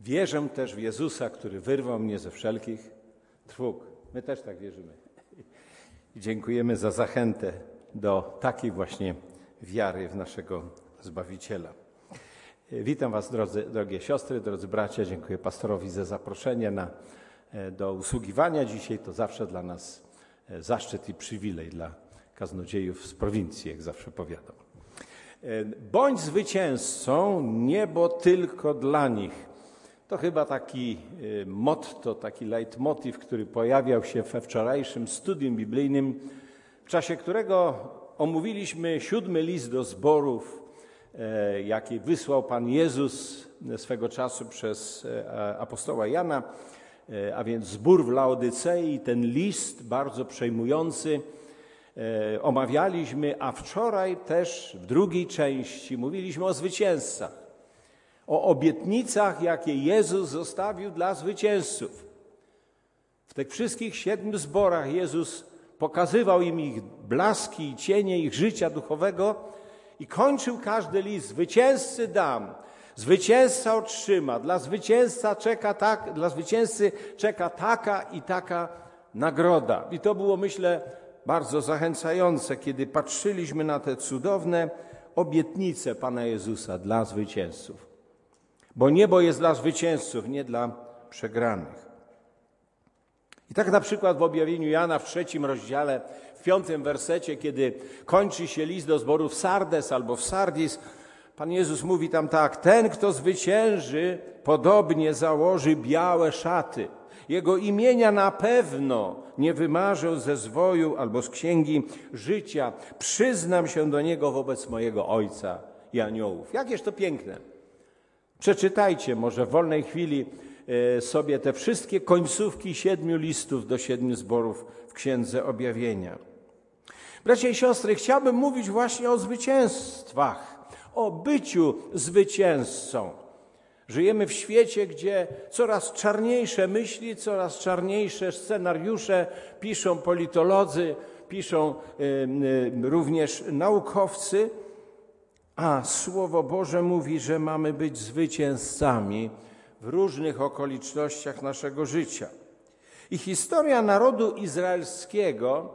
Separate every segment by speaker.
Speaker 1: Wierzę też w Jezusa, który wyrwał mnie ze wszelkich trwóg. My też tak wierzymy. I dziękujemy za zachętę do takiej właśnie wiary w naszego Zbawiciela. Witam Was, drodzy, drogie siostry, drodzy bracia. Dziękuję pastorowi za zaproszenie na, e, do usługiwania dzisiaj. To zawsze dla nas e, zaszczyt i przywilej dla kaznodziejów z prowincji, jak zawsze powiadam. E, bądź zwycięzcą, niebo tylko dla nich. To chyba taki motto, taki leitmotiv, który pojawiał się we wczorajszym studium biblijnym, w czasie którego omówiliśmy siódmy list do zborów, e, jaki wysłał Pan Jezus swego czasu przez e, apostoła Jana, e, a więc zbór w Laodycei, ten list bardzo przejmujący. Omawialiśmy, a wczoraj też w drugiej części mówiliśmy o zwycięzcach, o obietnicach, jakie Jezus zostawił dla zwycięzców. W tych wszystkich siedmiu zborach Jezus pokazywał im ich blaski i cienie ich życia duchowego i kończył każdy list. Zwycięzcy dam, zwycięzca otrzyma, dla zwycięzca czeka tak, dla zwycięzcy czeka taka i taka nagroda. I to było, myślę, bardzo zachęcające, kiedy patrzyliśmy na te cudowne obietnice Pana Jezusa dla zwycięzców. Bo niebo jest dla zwycięzców, nie dla przegranych. I tak na przykład w objawieniu Jana w trzecim rozdziale, w piątym wersecie, kiedy kończy się list do zborów Sardes albo w Sardis, Pan Jezus mówi tam tak: Ten, kto zwycięży, podobnie założy białe szaty. Jego imienia na pewno nie wymarzę ze zwoju albo z księgi życia. Przyznam się do niego wobec mojego Ojca i aniołów. Jakież to piękne. Przeczytajcie może w wolnej chwili E, sobie te wszystkie końcówki siedmiu listów do siedmiu zborów w Księdze Objawienia. Bracia i siostry, chciałbym mówić właśnie o zwycięstwach, o byciu zwycięzcą. Żyjemy w świecie, gdzie coraz czarniejsze myśli, coraz czarniejsze scenariusze piszą politolodzy, piszą y, y, również naukowcy, a Słowo Boże mówi, że mamy być zwycięzcami w różnych okolicznościach naszego życia. I historia narodu izraelskiego,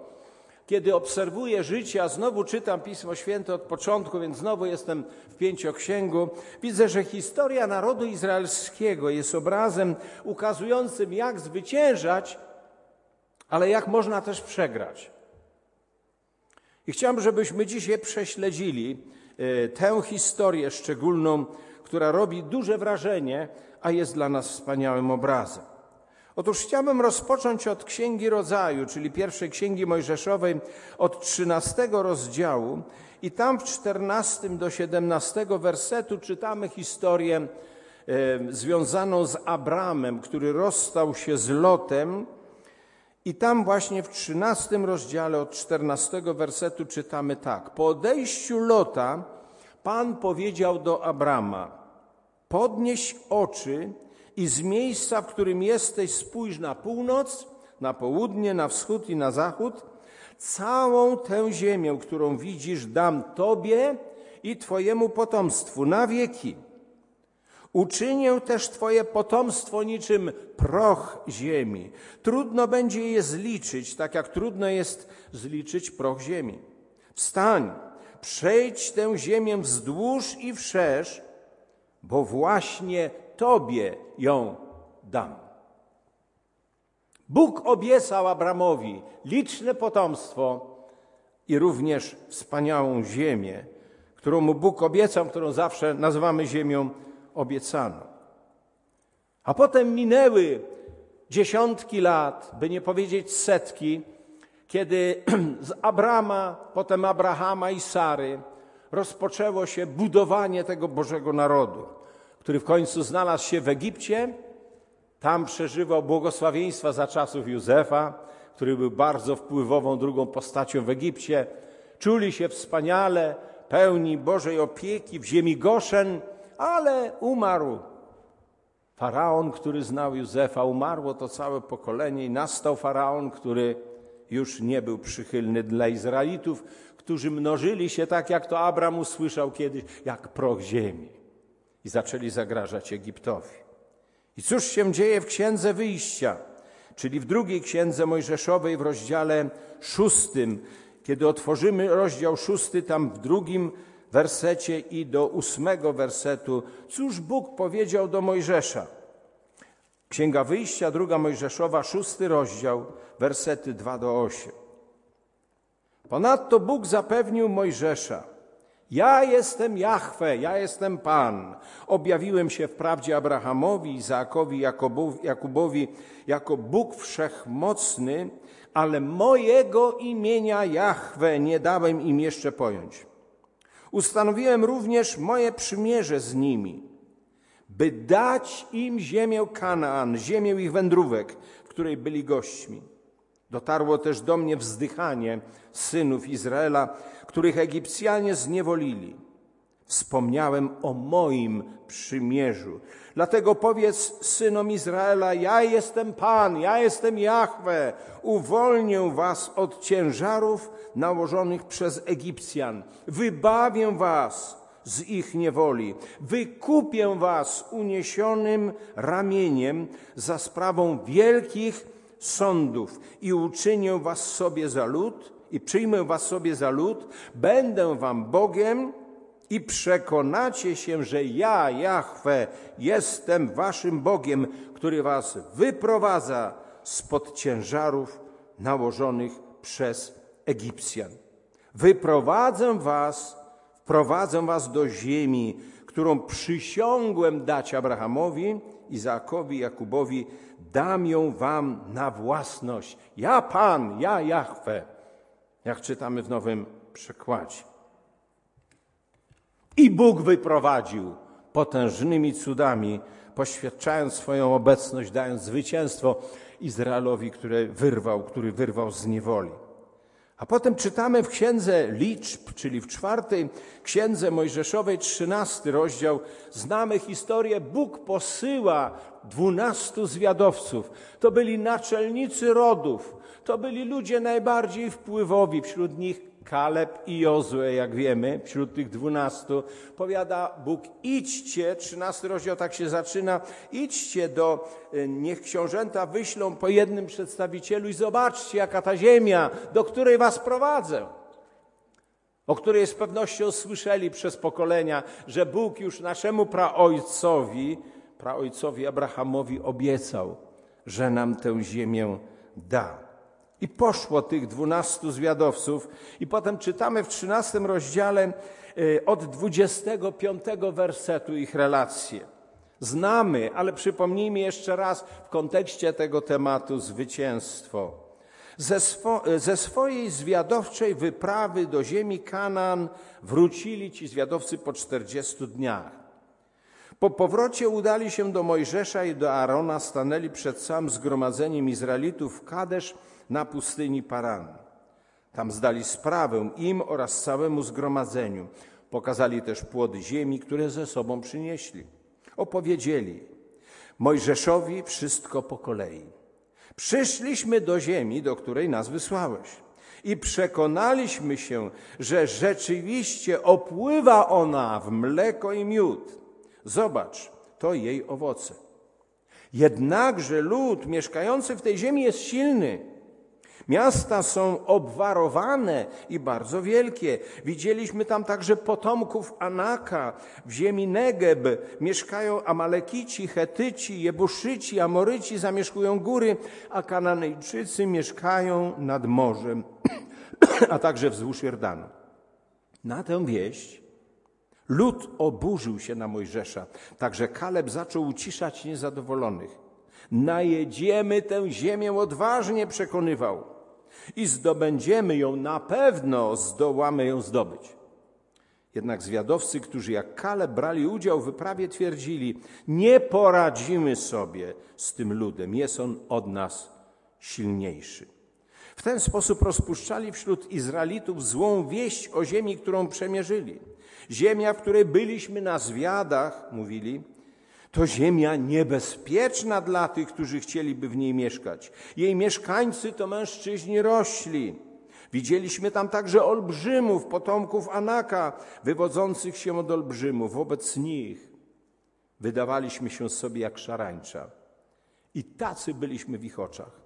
Speaker 1: kiedy obserwuję życie, a znowu czytam Pismo Święte od początku, więc znowu jestem w pięcioksięgu, widzę, że historia narodu izraelskiego jest obrazem ukazującym, jak zwyciężać, ale jak można też przegrać. I chciałbym, żebyśmy dzisiaj prześledzili tę historię szczególną, która robi duże wrażenie a jest dla nas wspaniałym obrazem. Otóż chciałbym rozpocząć od Księgi Rodzaju, czyli pierwszej Księgi Mojżeszowej, od 13 rozdziału i tam w 14 do 17 wersetu czytamy historię e, związaną z Abramem, który rozstał się z Lotem i tam właśnie w 13 rozdziale od 14 wersetu czytamy tak. Po odejściu Lota Pan powiedział do Abrama – Podnieś oczy i z miejsca, w którym jesteś, spójrz na północ, na południe, na wschód i na zachód. Całą tę ziemię, którą widzisz, dam Tobie i Twojemu potomstwu na wieki. Uczynię też Twoje potomstwo niczym proch ziemi. Trudno będzie je zliczyć, tak jak trudno jest zliczyć proch ziemi. Wstań, przejdź tę ziemię wzdłuż i wszerz, bo właśnie Tobie ją dam. Bóg obiecał Abramowi liczne potomstwo i również wspaniałą ziemię, którą mu Bóg obiecał, którą zawsze nazywamy ziemią obiecaną. A potem minęły dziesiątki lat, by nie powiedzieć setki, kiedy z Abrama, potem Abrahama i Sary rozpoczęło się budowanie tego Bożego narodu, który w końcu znalazł się w Egipcie. Tam przeżywał błogosławieństwa za czasów Józefa, który był bardzo wpływową drugą postacią w Egipcie. Czuli się wspaniale, pełni Bożej opieki w ziemi Goszen, ale umarł. Faraon, który znał Józefa, umarło to całe pokolenie i nastał faraon, który już nie był przychylny dla Izraelitów, którzy mnożyli się tak, jak to Abram usłyszał kiedyś, jak proch ziemi. I zaczęli zagrażać Egiptowi. I cóż się dzieje w Księdze Wyjścia, czyli w drugiej Księdze Mojżeszowej w rozdziale szóstym. Kiedy otworzymy rozdział szósty, tam w drugim wersecie i do ósmego wersetu, cóż Bóg powiedział do Mojżesza? Księga Wyjścia, druga Mojżeszowa, szósty rozdział, wersety 2 do 8. Ponadto Bóg zapewnił Mojżesza, ja jestem Jahwe, ja jestem Pan. Objawiłem się wprawdzie Abrahamowi, Izaakowi, Jakubowi jako Bóg wszechmocny, ale mojego imienia Jahwe nie dałem im jeszcze pojąć. Ustanowiłem również moje przymierze z nimi, by dać im ziemię Kanaan, ziemię ich wędrówek, w której byli gośćmi. Dotarło też do mnie wzdychanie synów Izraela, których Egipcjanie zniewolili. Wspomniałem o moim przymierzu. Dlatego powiedz synom Izraela: Ja jestem Pan, ja jestem Jahwe. Uwolnię was od ciężarów nałożonych przez Egipcjan. Wybawię was z ich niewoli. Wykupię was uniesionym ramieniem za sprawą wielkich sądów i uczynię was sobie za lud i przyjmę was sobie za lud. Będę wam Bogiem i przekonacie się, że ja, Jahwe, jestem waszym Bogiem, który was wyprowadza spod ciężarów nałożonych przez Egipcjan. Wyprowadzę was, wprowadzę was do ziemi, którą przysiągłem dać Abrahamowi, Izaakowi, Jakubowi, dam ją wam na własność. Ja Pan, ja Jahwe, jak czytamy w nowym przekładzie. I Bóg wyprowadził potężnymi cudami, poświadczając swoją obecność, dając zwycięstwo Izraelowi, który wyrwał, który wyrwał z niewoli. A potem czytamy w księdze liczb, czyli w czwartej księdze Mojżeszowej, trzynasty rozdział, znamy historię. Bóg posyła dwunastu zwiadowców. To byli naczelnicy rodów, to byli ludzie najbardziej wpływowi, wśród nich Kaleb i Jozue, jak wiemy, wśród tych dwunastu, powiada Bóg, idźcie, trzynasty rozdział tak się zaczyna, idźcie do, e, niech książęta wyślą po jednym przedstawicielu i zobaczcie, jaka ta ziemia, do której was prowadzę. O której z pewnością słyszeli przez pokolenia, że Bóg już naszemu praojcowi, praojcowi Abrahamowi obiecał, że nam tę ziemię da. I poszło tych dwunastu zwiadowców, i potem czytamy w trzynastym rozdziale e, od dwudziestego piątego wersetu ich relacje. Znamy, ale przypomnijmy jeszcze raz w kontekście tego tematu zwycięstwo. Ze, swo, ze swojej zwiadowczej wyprawy do ziemi Kanaan wrócili ci zwiadowcy po czterdziestu dniach. Po powrocie udali się do Mojżesza i do Arona, stanęli przed całym zgromadzeniem Izraelitów w Kadesz, na pustyni Paran. Tam zdali sprawę im oraz całemu zgromadzeniu. Pokazali też płody ziemi, które ze sobą przynieśli. Opowiedzieli Mojżeszowi wszystko po kolei. Przyszliśmy do ziemi, do której nas wysłałeś. I przekonaliśmy się, że rzeczywiście opływa ona w mleko i miód. Zobacz, to jej owoce. Jednakże lud mieszkający w tej ziemi jest silny Miasta są obwarowane i bardzo wielkie. Widzieliśmy tam także potomków Anaka. W ziemi Negeb mieszkają Amalekici, Chetyci, Jebuszyci, Amoryci zamieszkują góry, a Kananejczycy mieszkają nad morzem, a także wzdłuż Jordanu. Na tę wieść lud oburzył się na Mojżesza, także Kaleb zaczął uciszać niezadowolonych. Najedziemy tę ziemię odważnie, przekonywał i zdobędziemy ją, na pewno zdołamy ją zdobyć. Jednak zwiadowcy, którzy jak Kale brali udział w wyprawie, twierdzili: Nie poradzimy sobie z tym ludem, jest on od nas silniejszy. W ten sposób rozpuszczali wśród Izraelitów złą wieść o ziemi, którą przemierzyli. Ziemia, w której byliśmy na zwiadach, mówili, to ziemia niebezpieczna dla tych, którzy chcieliby w niej mieszkać. Jej mieszkańcy to mężczyźni rośli. Widzieliśmy tam także olbrzymów, potomków Anaka, wywodzących się od olbrzymów. Wobec nich Wydawaliśmy się sobie jak szarańcza. I tacy byliśmy w ich oczach.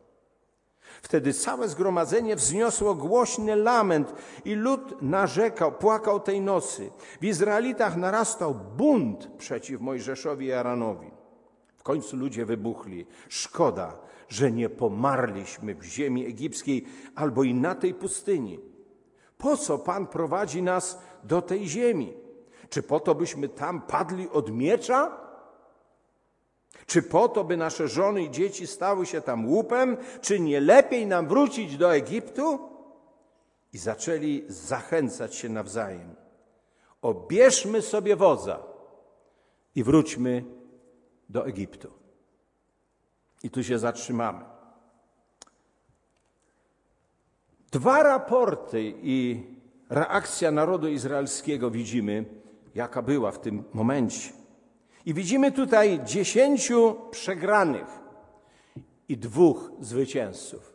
Speaker 1: Wtedy całe zgromadzenie wzniosło głośny lament i lud narzekał, płakał tej nocy. W Izraelitach narastał bunt przeciw Mojżeszowi i Aranowi. W końcu ludzie wybuchli. Szkoda, że nie pomarliśmy w ziemi egipskiej albo i na tej pustyni. Po co Pan prowadzi nas do tej ziemi? Czy po to, byśmy tam padli od miecza? Czy po to, by nasze żony i dzieci stały się tam łupem? Czy nie lepiej nam wrócić do Egiptu? I zaczęli zachęcać się nawzajem. Obierzmy sobie wodza i wróćmy do Egiptu. I tu się zatrzymamy. Dwa raporty i reakcja narodu izraelskiego widzimy, jaka była w tym momencie. I widzimy tutaj dziesięciu przegranych i dwóch zwycięzców.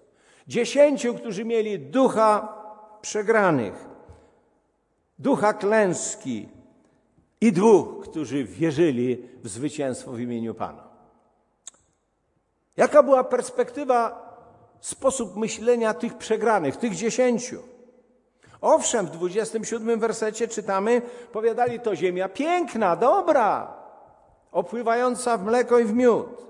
Speaker 1: Dziesięciu, którzy mieli ducha przegranych, ducha klęski i dwóch, którzy wierzyli w zwycięstwo w imieniu Pana. Jaka była perspektywa, sposób myślenia tych przegranych, tych dziesięciu? Owszem, w 27 wersecie czytamy, powiadali to ziemia piękna, dobra, opływająca w mleko i w miód.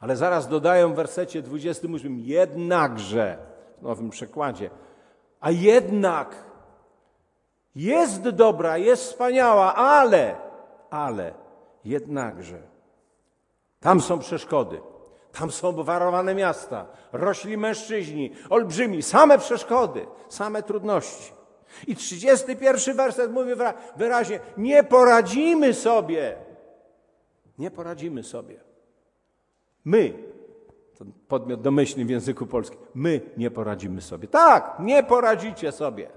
Speaker 1: Ale zaraz dodają w wersecie 28, jednakże, w nowym przekładzie, a jednak jest dobra, jest wspaniała, ale, ale, jednakże. Tam są przeszkody. Tam są obwarowane miasta, rośli mężczyźni, olbrzymi, same przeszkody, same trudności. I 31 werset mówi wyraźnie: Nie poradzimy sobie. Nie poradzimy sobie. My, to podmiot domyślny w języku polskim, my nie poradzimy sobie. Tak, nie poradzicie sobie,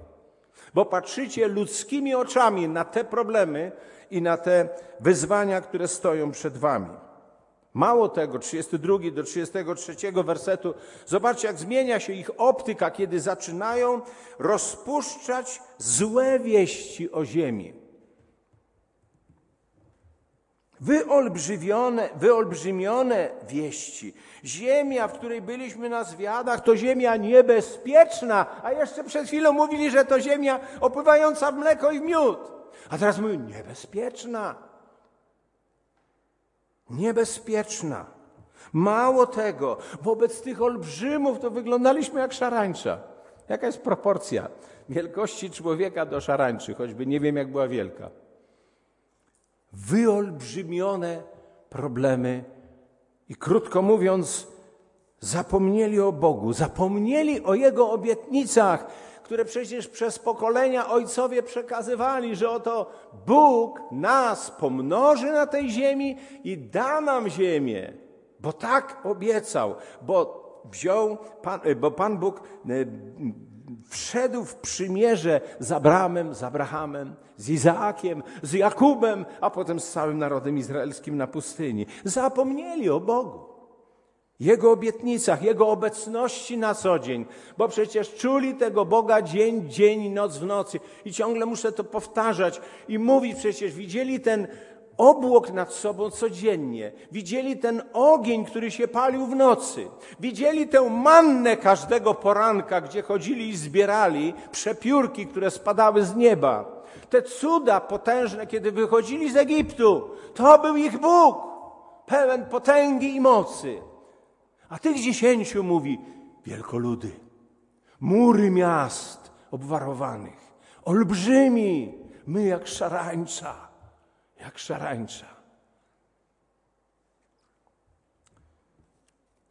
Speaker 1: bo patrzycie ludzkimi oczami na te problemy i na te wyzwania, które stoją przed wami. Mało tego, 32 do 33 wersetu, zobaczcie, jak zmienia się ich optyka, kiedy zaczynają rozpuszczać złe wieści o ziemi. Wyolbrzymione, wyolbrzymione wieści. Ziemia, w której byliśmy na zwiadach, to ziemia niebezpieczna, a jeszcze przed chwilą mówili, że to ziemia opływająca w mleko i w miód. A teraz mówią niebezpieczna niebezpieczna. Mało tego, wobec tych olbrzymów to wyglądaliśmy jak szarańcza. Jaka jest proporcja wielkości człowieka do szarańczy, choćby nie wiem, jak była wielka. Wyolbrzymione problemy i krótko mówiąc, zapomnieli o Bogu, zapomnieli o Jego obietnicach, które przecież przez pokolenia ojcowie przekazywali, że oto Bóg nas pomnoży na tej ziemi i da nam ziemię, bo tak obiecał, bo wziął, Pan, bo Pan Bóg e, wszedł w przymierze z Abramem, z Abrahamem, z Izaakiem, z Jakubem, a potem z całym narodem izraelskim na pustyni. Zapomnieli o Bogu. Jego obietnicach, Jego obecności na co dzień, bo przecież czuli tego Boga dzień, dzień i noc w nocy. I ciągle muszę to powtarzać i mówić przecież, widzieli ten obłok nad sobą codziennie, widzieli ten ogień, który się palił w nocy, widzieli tę mannę każdego poranka, gdzie chodzili i zbierali przepiórki, które spadały z nieba. Te cuda potężne, kiedy wychodzili z Egiptu, to był ich Bóg, pełen potęgi i mocy. A tych dziesięciu mówi wielkoludy, mury miast obwarowanych, olbrzymi, my jak szarańcza, jak szarańcza.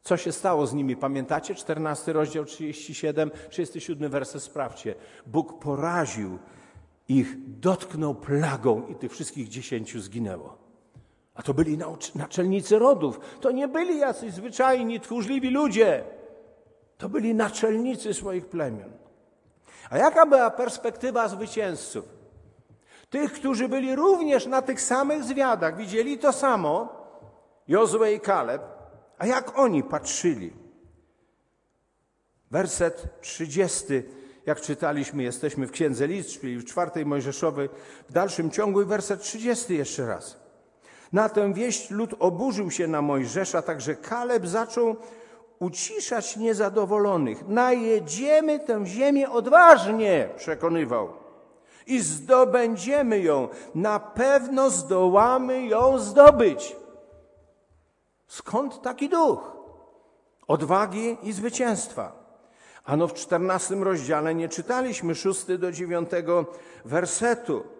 Speaker 1: Co się stało z nimi? Pamiętacie? 14 rozdział 37, 37 werset sprawdźcie. Bóg poraził ich, dotknął plagą i tych wszystkich dziesięciu zginęło. A to byli naczelnicy rodów. To nie byli jacyś zwyczajni, tchórzliwi ludzie. To byli naczelnicy swoich plemion. A jaka była perspektywa zwycięzców? Tych, którzy byli również na tych samych zwiadach, widzieli to samo, Jozue i Kaleb, a jak oni patrzyli? Werset 30, jak czytaliśmy, jesteśmy w Księdze List, czyli w czwartej Mojżeszowej, w dalszym ciągu i werset 30 jeszcze raz. Na tę wieść lud oburzył się na Mojżesza, także Kaleb zaczął uciszać niezadowolonych. Najedziemy tę ziemię odważnie, przekonywał. I zdobędziemy ją. Na pewno zdołamy ją zdobyć. Skąd taki duch? Odwagi i zwycięstwa. Ano w czternastym rozdziale nie czytaliśmy szósty do dziewiątego wersetu,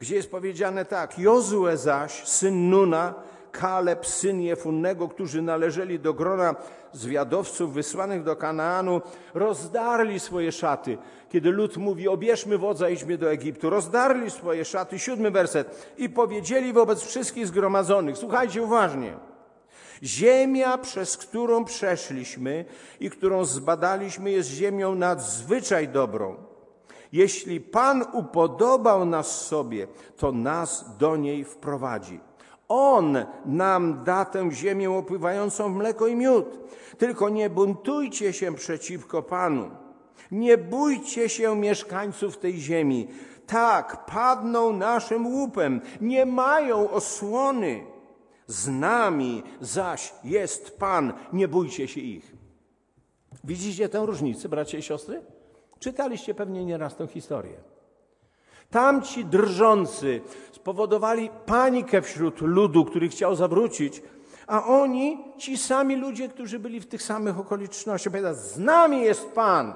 Speaker 1: gdzie jest powiedziane tak. Jozue zaś, syn Nuna, Kaleb, syn Jefunnego, którzy należeli do grona zwiadowców wysłanych do Kanaanu, rozdarli swoje szaty. Kiedy lud mówi, obierzmy wodza, idźmy do Egiptu, rozdarli swoje szaty, siódmy werset, i powiedzieli wobec wszystkich zgromadzonych, słuchajcie uważnie, Ziemia, przez którą przeszliśmy i którą zbadaliśmy, jest ziemią nadzwyczaj dobrą. Jeśli Pan upodobał nas sobie, to nas do niej wprowadzi. On nam da tę ziemię opływającą w mleko i miód. Tylko nie buntujcie się przeciwko Panu. Nie bójcie się mieszkańców tej ziemi. Tak, padną naszym łupem. Nie mają osłony. Z nami zaś jest Pan. Nie bójcie się ich. Widzicie tę różnicę, bracia i siostry? Czytaliście pewnie nieraz tę historię. Tamci drżący spowodowali panikę wśród ludu, który chciał zawrócić, a oni, ci sami ludzie, którzy byli w tych samych okolicznościach, powiadają, z nami jest Pan.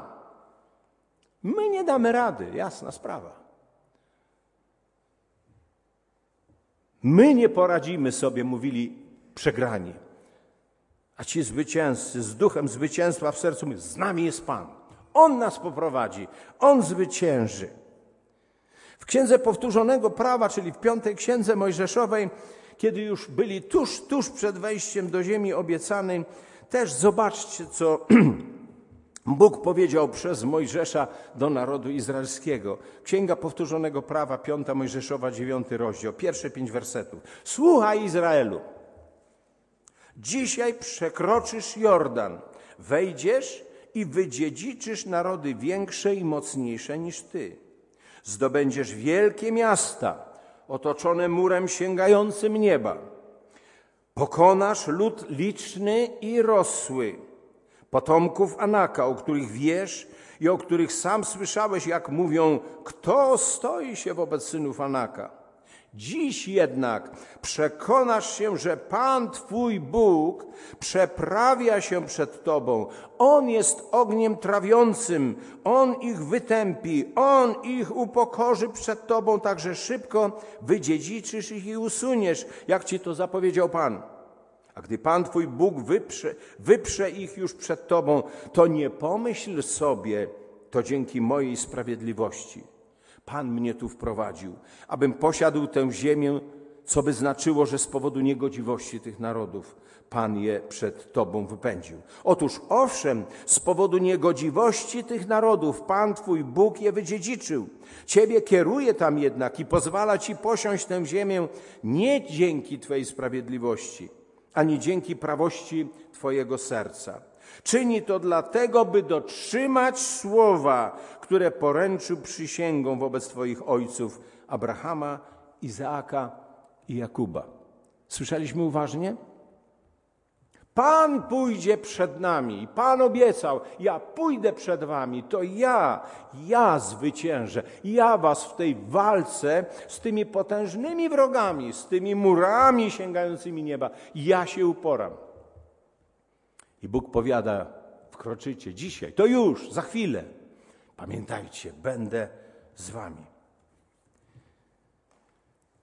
Speaker 1: My nie damy rady, jasna sprawa. My nie poradzimy sobie, mówili przegrani. A ci zwycięzcy z duchem zwycięstwa w sercu mówią, z nami jest Pan. On nas poprowadzi, On zwycięży. W Księdze Powtórzonego Prawa, czyli w piątej Księdze Mojżeszowej, kiedy już byli tuż, tuż przed wejściem do ziemi obiecanej, też zobaczcie, co Bóg powiedział przez Mojżesza do narodu izraelskiego. Księga Powtórzonego Prawa, piąta Mojżeszowa, dziewiąty rozdział, pierwsze pięć wersetów. Słuchaj Izraelu, dzisiaj przekroczysz Jordan, wejdziesz i wydziedziczysz narody większe i mocniejsze niż ty. Zdobędziesz wielkie miasta, otoczone murem sięgającym nieba. Pokonasz lud liczny i rosły potomków Anaka, o których wiesz i o których sam słyszałeś, jak mówią, kto stoi się wobec synów Anaka. Dziś jednak przekonasz się, że Pan Twój Bóg przeprawia się przed Tobą. On jest ogniem trawiącym, On ich wytępi, On ich upokorzy przed Tobą, także szybko wydziedziczysz ich i usuniesz, jak Ci to zapowiedział Pan. A gdy Pan Twój Bóg wyprze, wyprze ich już przed Tobą, to nie pomyśl sobie, to dzięki mojej sprawiedliwości. Pan mnie tu wprowadził, abym posiadł tę ziemię, co by znaczyło, że z powodu niegodziwości tych narodów Pan je przed Tobą wypędził. Otóż owszem, z powodu niegodziwości tych narodów Pan Twój Bóg je wydziedziczył. Ciebie kieruje tam jednak i pozwala Ci posiąść tę ziemię nie dzięki Twojej sprawiedliwości, ani dzięki prawości Twojego serca. Czyni to dlatego, by dotrzymać słowa, które poręczył przysięgą wobec Twoich ojców Abrahama, Izaaka i Jakuba. Słyszeliśmy uważnie? Pan pójdzie przed nami. Pan obiecał, ja pójdę przed wami, to ja, ja zwyciężę. Ja was w tej walce z tymi potężnymi wrogami, z tymi murami sięgającymi nieba, ja się uporam. I Bóg powiada, wkroczycie dzisiaj, to już, za chwilę. Pamiętajcie, będę z wami.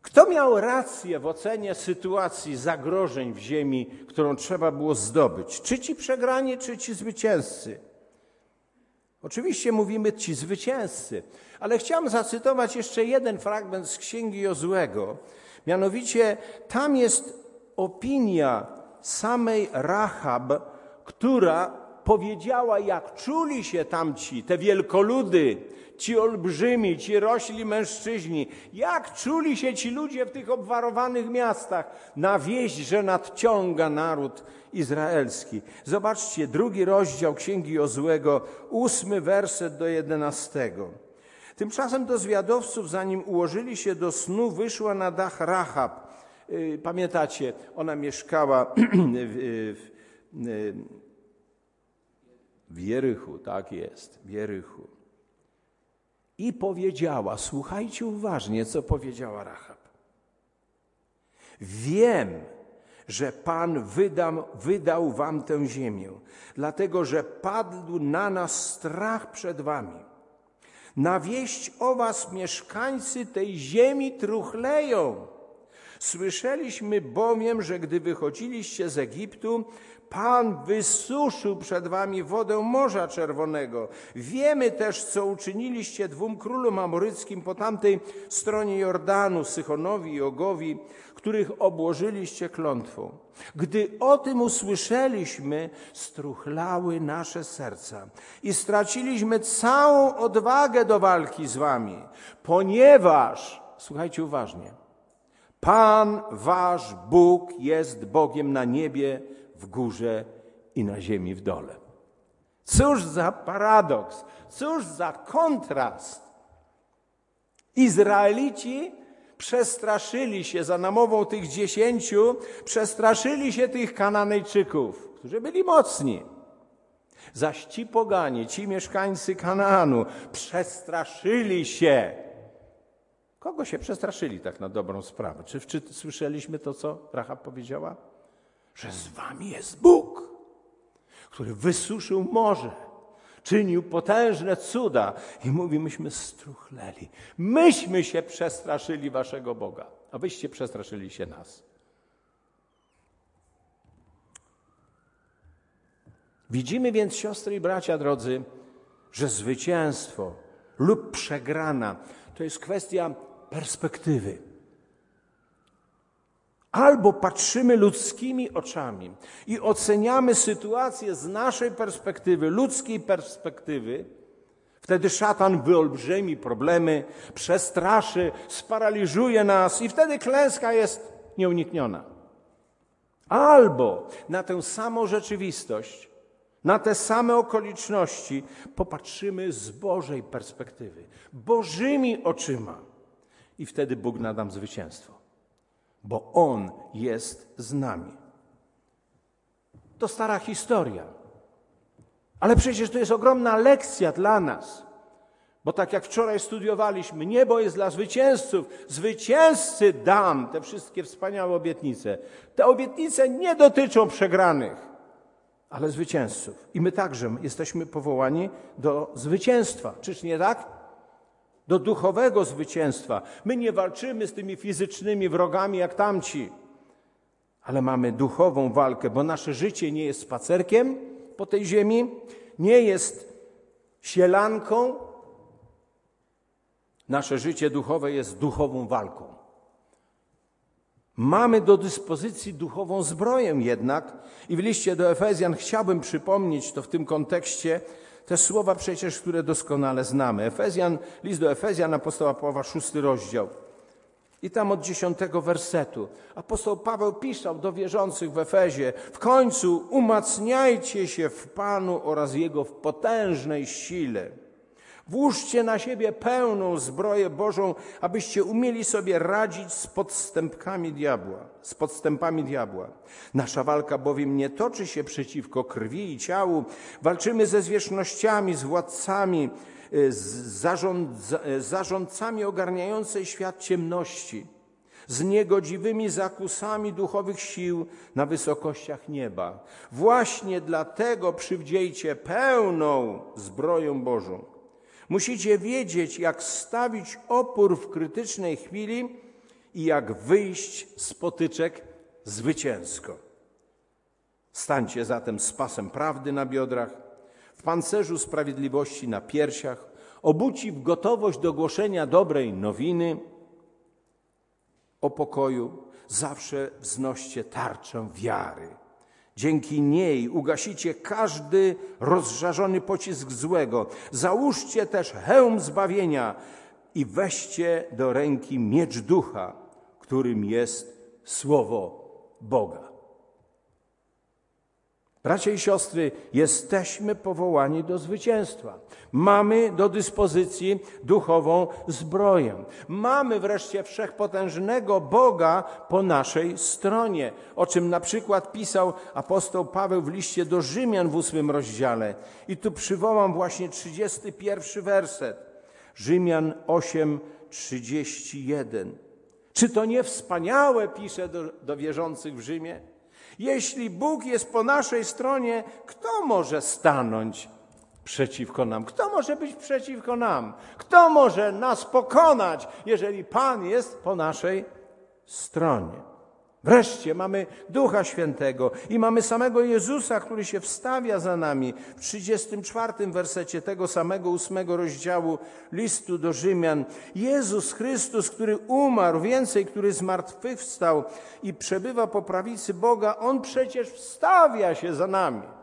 Speaker 1: Kto miał rację w ocenie sytuacji zagrożeń w ziemi, którą trzeba było zdobyć? Czy ci przegrani, czy ci zwycięzcy? Oczywiście mówimy ci zwycięzcy, ale chciałem zacytować jeszcze jeden fragment z księgi Jozłego. Mianowicie tam jest opinia samej Rahab, która powiedziała, jak czuli się tamci, te wielkoludy, ci olbrzymi, ci rośli mężczyźni, jak czuli się ci ludzie w tych obwarowanych miastach na wieść, że nadciąga naród izraelski. Zobaczcie, drugi rozdział Księgi Jozłego, ósmy werset do jedenastego. Tymczasem do zwiadowców, zanim ułożyli się do snu, wyszła na dach Rahab, y, pamiętacie, ona mieszkała w, w, w Jerychu, tak jest, w Jerychu. I powiedziała, słuchajcie uważnie, co powiedziała Rahab. Wiem, że Pan wydał wam tę ziemię, dlatego że padł na nas strach przed wami. Na wieść o was mieszkańcy tej ziemi truchleją. Słyszeliśmy bowiem, że gdy wychodziliście z Egiptu, Pan wysuszył przed wami wodę Morza Czerwonego. Wiemy też, co uczyniliście dwóm królom amoryckim po tamtej stronie Jordanu, Sychonowi i Ogowi, których obłożyliście klątwą. Gdy o tym usłyszeliśmy, struchlały nasze serca i straciliśmy całą odwagę do walki z wami, ponieważ, słuchajcie uważnie, Pan wasz Bóg jest Bogiem na niebie, w górze i na ziemi w dole. Cóż za paradoks, cóż za kontrast. Izraelici przestraszyli się za namową tych dziesięciu, przestraszyli się tych Kananejczyków, którzy byli mocni. Zaś ci poganie, ci mieszkańcy Kanaanu przestraszyli się. Kogo się przestraszyli tak na dobrą sprawę? Czy, czy słyszeliśmy to, co Rahab powiedziała? Że z wami jest Bóg, który wysuszył morze, czynił potężne cuda i mówi, myśmy struchleli. Myśmy się przestraszyli waszego Boga, a wyście przestraszyli się nas. Widzimy więc, siostry i bracia drodzy, że zwycięstwo lub przegrana to jest kwestia perspektywy. Albo patrzymy ludzkimi oczami i oceniamy sytuację z naszej perspektywy, ludzkiej perspektywy, wtedy szatan wyolbrzymi problemy, przestraszy, sparaliżuje nas i wtedy klęska jest nieunikniona. Albo na tę samą rzeczywistość, na te same okoliczności popatrzymy z Bożej perspektywy, Bożymi oczyma i wtedy Bóg nadam zwycięstwo bo On jest z nami. To stara historia. Ale przecież to jest ogromna lekcja dla nas. Bo tak jak wczoraj studiowaliśmy, niebo jest dla zwycięzców. Zwycięzcy dam te wszystkie wspaniałe obietnice. Te obietnice nie dotyczą przegranych, ale zwycięzców. I my także jesteśmy powołani do zwycięstwa. Czyż nie tak? Do duchowego zwycięstwa. My nie walczymy z tymi fizycznymi wrogami jak tamci, ale mamy duchową walkę, bo nasze życie nie jest spacerkiem po tej ziemi, nie jest sielanką. Nasze życie duchowe jest duchową walką. Mamy do dyspozycji duchową zbroję jednak i w liście do Efezjan chciałbym przypomnieć to w tym kontekście, te słowa przecież, które doskonale znamy. Efezjan, list do Efezjan, apostoła Pawła, szósty rozdział. I tam od dziesiątego wersetu apostoł Paweł pisał do wierzących w Efezie: W końcu umacniajcie się w Panu oraz Jego w potężnej sile. Włóżcie na siebie pełną zbroję Bożą, abyście umieli sobie radzić z podstępkami diabła, z podstępami diabła. Nasza walka bowiem nie toczy się przeciwko krwi i ciału. Walczymy ze zwierzchnościami, z władcami, z zarządcami ogarniającej świat ciemności, z niegodziwymi zakusami duchowych sił na wysokościach nieba. Właśnie dlatego przywdziejcie pełną zbroją Bożą Musicie wiedzieć, jak stawić opór w krytycznej chwili i jak wyjść z potyczek zwycięsko. Stańcie zatem z pasem prawdy na biodrach, w pancerzu sprawiedliwości na piersiach, obuci w gotowość do głoszenia dobrej nowiny o pokoju, zawsze wznoście tarczę wiary Dzięki niej ugasicie każdy rozżarzony pocisk złego. Załóżcie też hełm zbawienia i weźcie do ręki miecz ducha, którym jest Słowo Boga. Bracia i siostry, jesteśmy powołani do zwycięstwa. Mamy do dyspozycji duchową zbroję. Mamy wreszcie wszechpotężnego Boga po naszej stronie, o czym na przykład pisał apostoł Paweł w liście do Rzymian w ósmym rozdziale. I tu przywołam właśnie 31 werset. Rzymian 8, 31. Czy to nie wspaniałe, pisze do, do wierzących w Rzymie? Jeśli Bóg jest po naszej stronie, kto może stanąć przeciwko nam? Kto może być przeciwko nam? Kto może nas pokonać, jeżeli Pan jest po naszej stronie? Wreszcie mamy Ducha Świętego i mamy samego Jezusa, który się wstawia za nami. W 34 wersecie tego samego ósmego rozdziału listu do Rzymian. Jezus Chrystus, który umarł, więcej, który zmartwychwstał i przebywa po prawicy Boga, On przecież wstawia się za nami.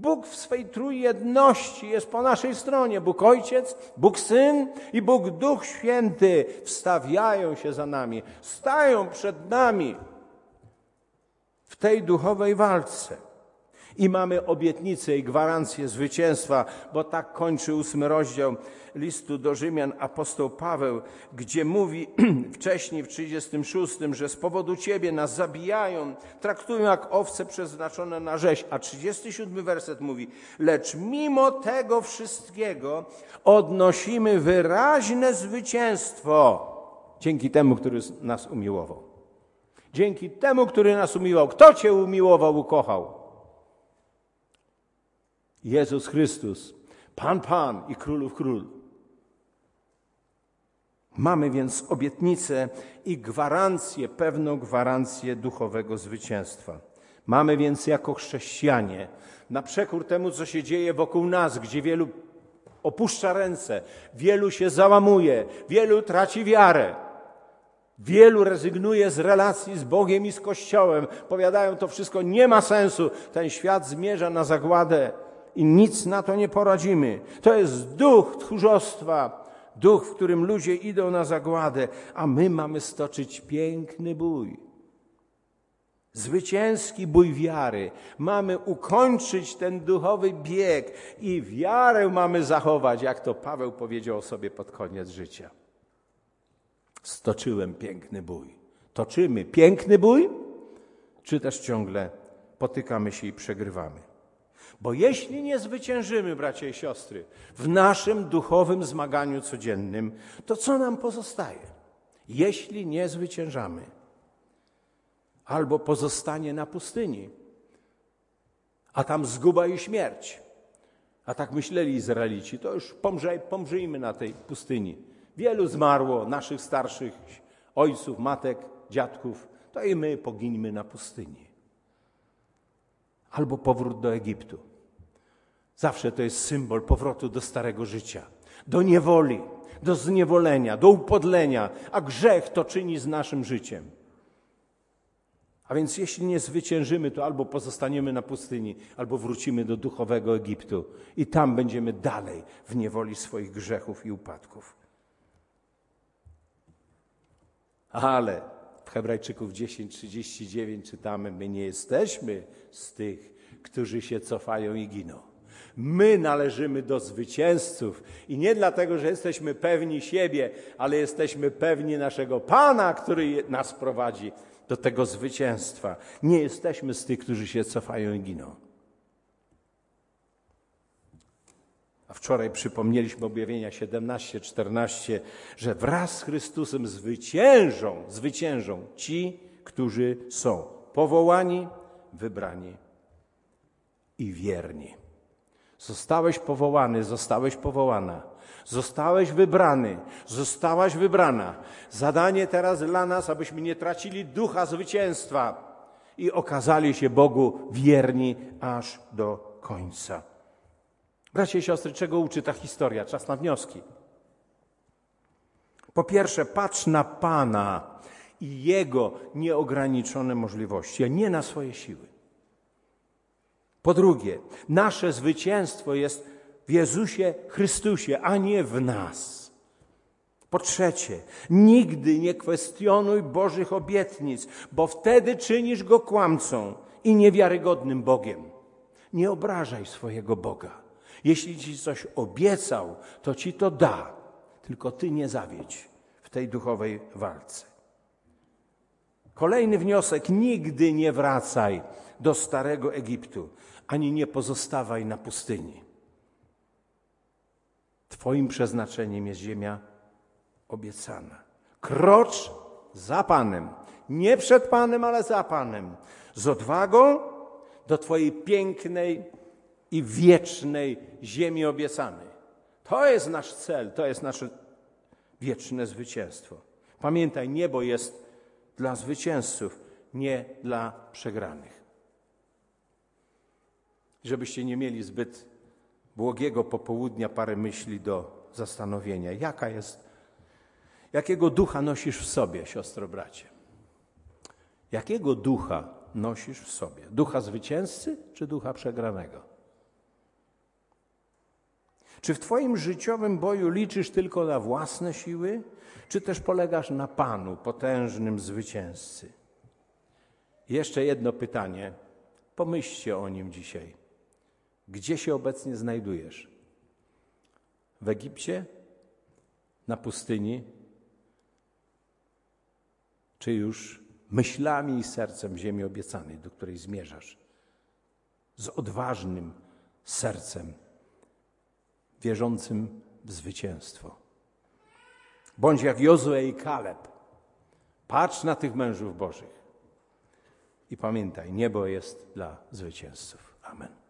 Speaker 1: Bóg w swej trójjedności jest po naszej stronie. Bóg Ojciec, Bóg Syn i Bóg Duch Święty wstawiają się za nami, stają przed nami w tej duchowej walce. I mamy obietnicę i gwarancję zwycięstwa, bo tak kończy ósmy rozdział listu do Rzymian apostoł Paweł, gdzie mówi wcześniej w 36, że z powodu Ciebie nas zabijają, traktują jak owce przeznaczone na rzeź. A 37 werset mówi, lecz mimo tego wszystkiego odnosimy wyraźne zwycięstwo dzięki temu, który nas umiłował. Dzięki temu, który nas umiłował. Kto Cię umiłował, ukochał? Jezus Chrystus, Pan Pan i Królów Król. Mamy więc obietnicę i gwarancję, pewną gwarancję duchowego zwycięstwa. Mamy więc jako chrześcijanie, na przekór temu, co się dzieje wokół nas, gdzie wielu opuszcza ręce, wielu się załamuje, wielu traci wiarę, wielu rezygnuje z relacji z Bogiem i z Kościołem, powiadają to wszystko nie ma sensu, ten świat zmierza na zagładę i nic na to nie poradzimy. To jest duch tchórzostwa, duch, w którym ludzie idą na zagładę, a my mamy stoczyć piękny bój. Zwycięski bój wiary. Mamy ukończyć ten duchowy bieg i wiarę mamy zachować, jak to Paweł powiedział o sobie pod koniec życia. Stoczyłem piękny bój. Toczymy piękny bój, czy też ciągle potykamy się i przegrywamy? Bo jeśli nie zwyciężymy, bracia i siostry, w naszym duchowym zmaganiu codziennym, to co nam pozostaje? Jeśli nie zwyciężamy, albo pozostanie na pustyni, a tam zguba i śmierć. A tak myśleli Izraelici, to już pomrze, pomrzyjmy na tej pustyni. Wielu zmarło, naszych starszych ojców, matek, dziadków, to i my poginimy na pustyni. Albo powrót do Egiptu. Zawsze to jest symbol powrotu do starego życia, do niewoli, do zniewolenia, do upodlenia, a grzech to czyni z naszym życiem. A więc jeśli nie zwyciężymy, to albo pozostaniemy na pustyni, albo wrócimy do duchowego Egiptu i tam będziemy dalej w niewoli swoich grzechów i upadków. Ale w Hebrajczyków 10:39 czytamy: My nie jesteśmy z tych, którzy się cofają i giną. My należymy do zwycięzców i nie dlatego, że jesteśmy pewni siebie, ale jesteśmy pewni naszego Pana, który nas prowadzi do tego zwycięstwa. Nie jesteśmy z tych, którzy się cofają i giną. A wczoraj przypomnieliśmy objawienia 17-14, że wraz z Chrystusem zwyciężą, zwyciężą ci, którzy są powołani, wybrani i wierni. Zostałeś powołany, zostałeś powołana. Zostałeś wybrany, zostałaś wybrana. Zadanie teraz dla nas, abyśmy nie tracili ducha zwycięstwa i okazali się Bogu wierni aż do końca. Bracia i siostry, czego uczy ta historia? Czas na wnioski. Po pierwsze, patrz na Pana i Jego nieograniczone możliwości, a nie na swoje siły. Po drugie, nasze zwycięstwo jest w Jezusie Chrystusie, a nie w nas. Po trzecie, nigdy nie kwestionuj Bożych obietnic, bo wtedy czynisz go kłamcą i niewiarygodnym Bogiem. Nie obrażaj swojego Boga. Jeśli ci coś obiecał, to ci to da. Tylko ty nie zawiedź w tej duchowej walce. Kolejny wniosek: nigdy nie wracaj do starego Egiptu, ani nie pozostawaj na pustyni. Twoim przeznaczeniem jest ziemia obiecana. Krocz za Panem. Nie przed Panem, ale za Panem. Z odwagą do Twojej pięknej i wiecznej ziemi obiecanej. To jest nasz cel, to jest nasze wieczne zwycięstwo. Pamiętaj, niebo jest dla zwycięzców, nie dla przegranych. Żebyście nie mieli zbyt błogiego popołudnia, parę myśli do zastanowienia. Jaka jest, jakiego ducha nosisz w sobie, siostro, bracie? Jakiego ducha nosisz w sobie? Ducha zwycięzcy czy ducha przegranego? Czy w Twoim życiowym boju liczysz tylko na własne siły, czy też polegasz na Panu, potężnym zwycięzcy? Jeszcze jedno pytanie. Pomyślcie o nim dzisiaj. Gdzie się obecnie znajdujesz? W Egipcie? Na pustyni? Czy już myślami i sercem ziemi obiecanej, do której zmierzasz? Z odważnym sercem, wierzącym w zwycięstwo. Bądź jak Jozue i Kaleb. Patrz na tych mężów Bożych. I pamiętaj, niebo jest dla zwycięzców. Amen.